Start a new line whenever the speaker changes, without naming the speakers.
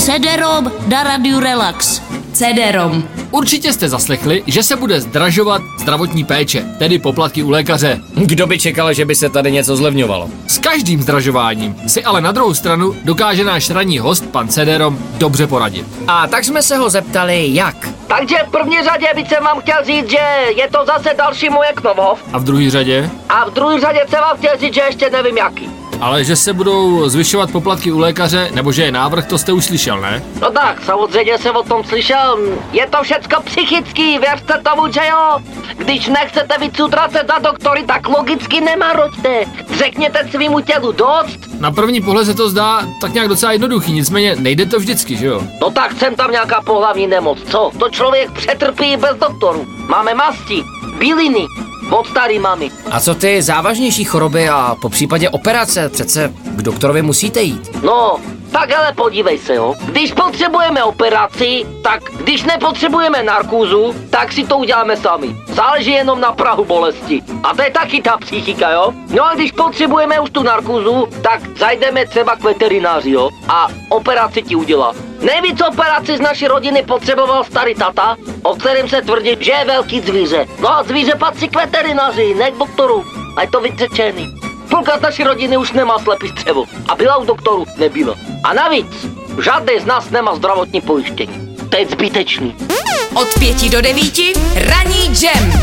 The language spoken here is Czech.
CD-ROM na Radio Relax.
CD-ROM.
Určitě jste zaslechli, že se bude zdražovat zdravotní péče, tedy poplatky u lékaře.
Kdo by čekal, že by se tady něco zlevňovalo?
S každým zdražováním si ale na druhou stranu dokáže náš ranní host, pan Cederom, dobře poradit.
A tak jsme se ho zeptali, jak.
Takže v první řadě bych jsem vám chtěl říct, že je to zase další moje Knovhov.
A v druhé řadě?
A v druhé řadě jsem vám chtěl říct, že ještě nevím jaký.
Ale že se budou zvyšovat poplatky u lékaře, nebo že je návrh, to jste už slyšel, ne?
No tak, samozřejmě jsem o tom slyšel. Je to všecko psychický, věřte tomu, že jo? Když nechcete víc utracet za doktory, tak logicky nemaroďte. Řekněte svýmu tělu dost.
Na první pohled se to zdá tak nějak docela jednoduchý, nicméně nejde to vždycky, že jo?
No tak jsem tam nějaká pohlavní nemoc, co? To člověk přetrpí bez doktoru. Máme masti, bíliny, od starý mami.
A co ty závažnější choroby a po případě operace? Přece k doktorovi musíte jít.
No, tak ale podívej se, jo. Když potřebujeme operaci, tak když nepotřebujeme narkózu, tak si to uděláme sami. Záleží jenom na prahu bolesti. A to je taky ta psychika, jo. No a když potřebujeme už tu narkózu, tak zajdeme třeba k veterináři, jo. A operaci ti udělá. Nejvíc operaci z naší rodiny potřeboval starý tata, o kterém se tvrdí, že je velký zvíře. No a zvíře patří k veterináři, ne k doktoru. A je to vytřečený. Půlka z naší rodiny už nemá slepý střevo a byla u doktoru nebyla. A navíc, žádný z nás nemá zdravotní pojištění. To je zbytečný.
Od pěti do devíti ranní jam.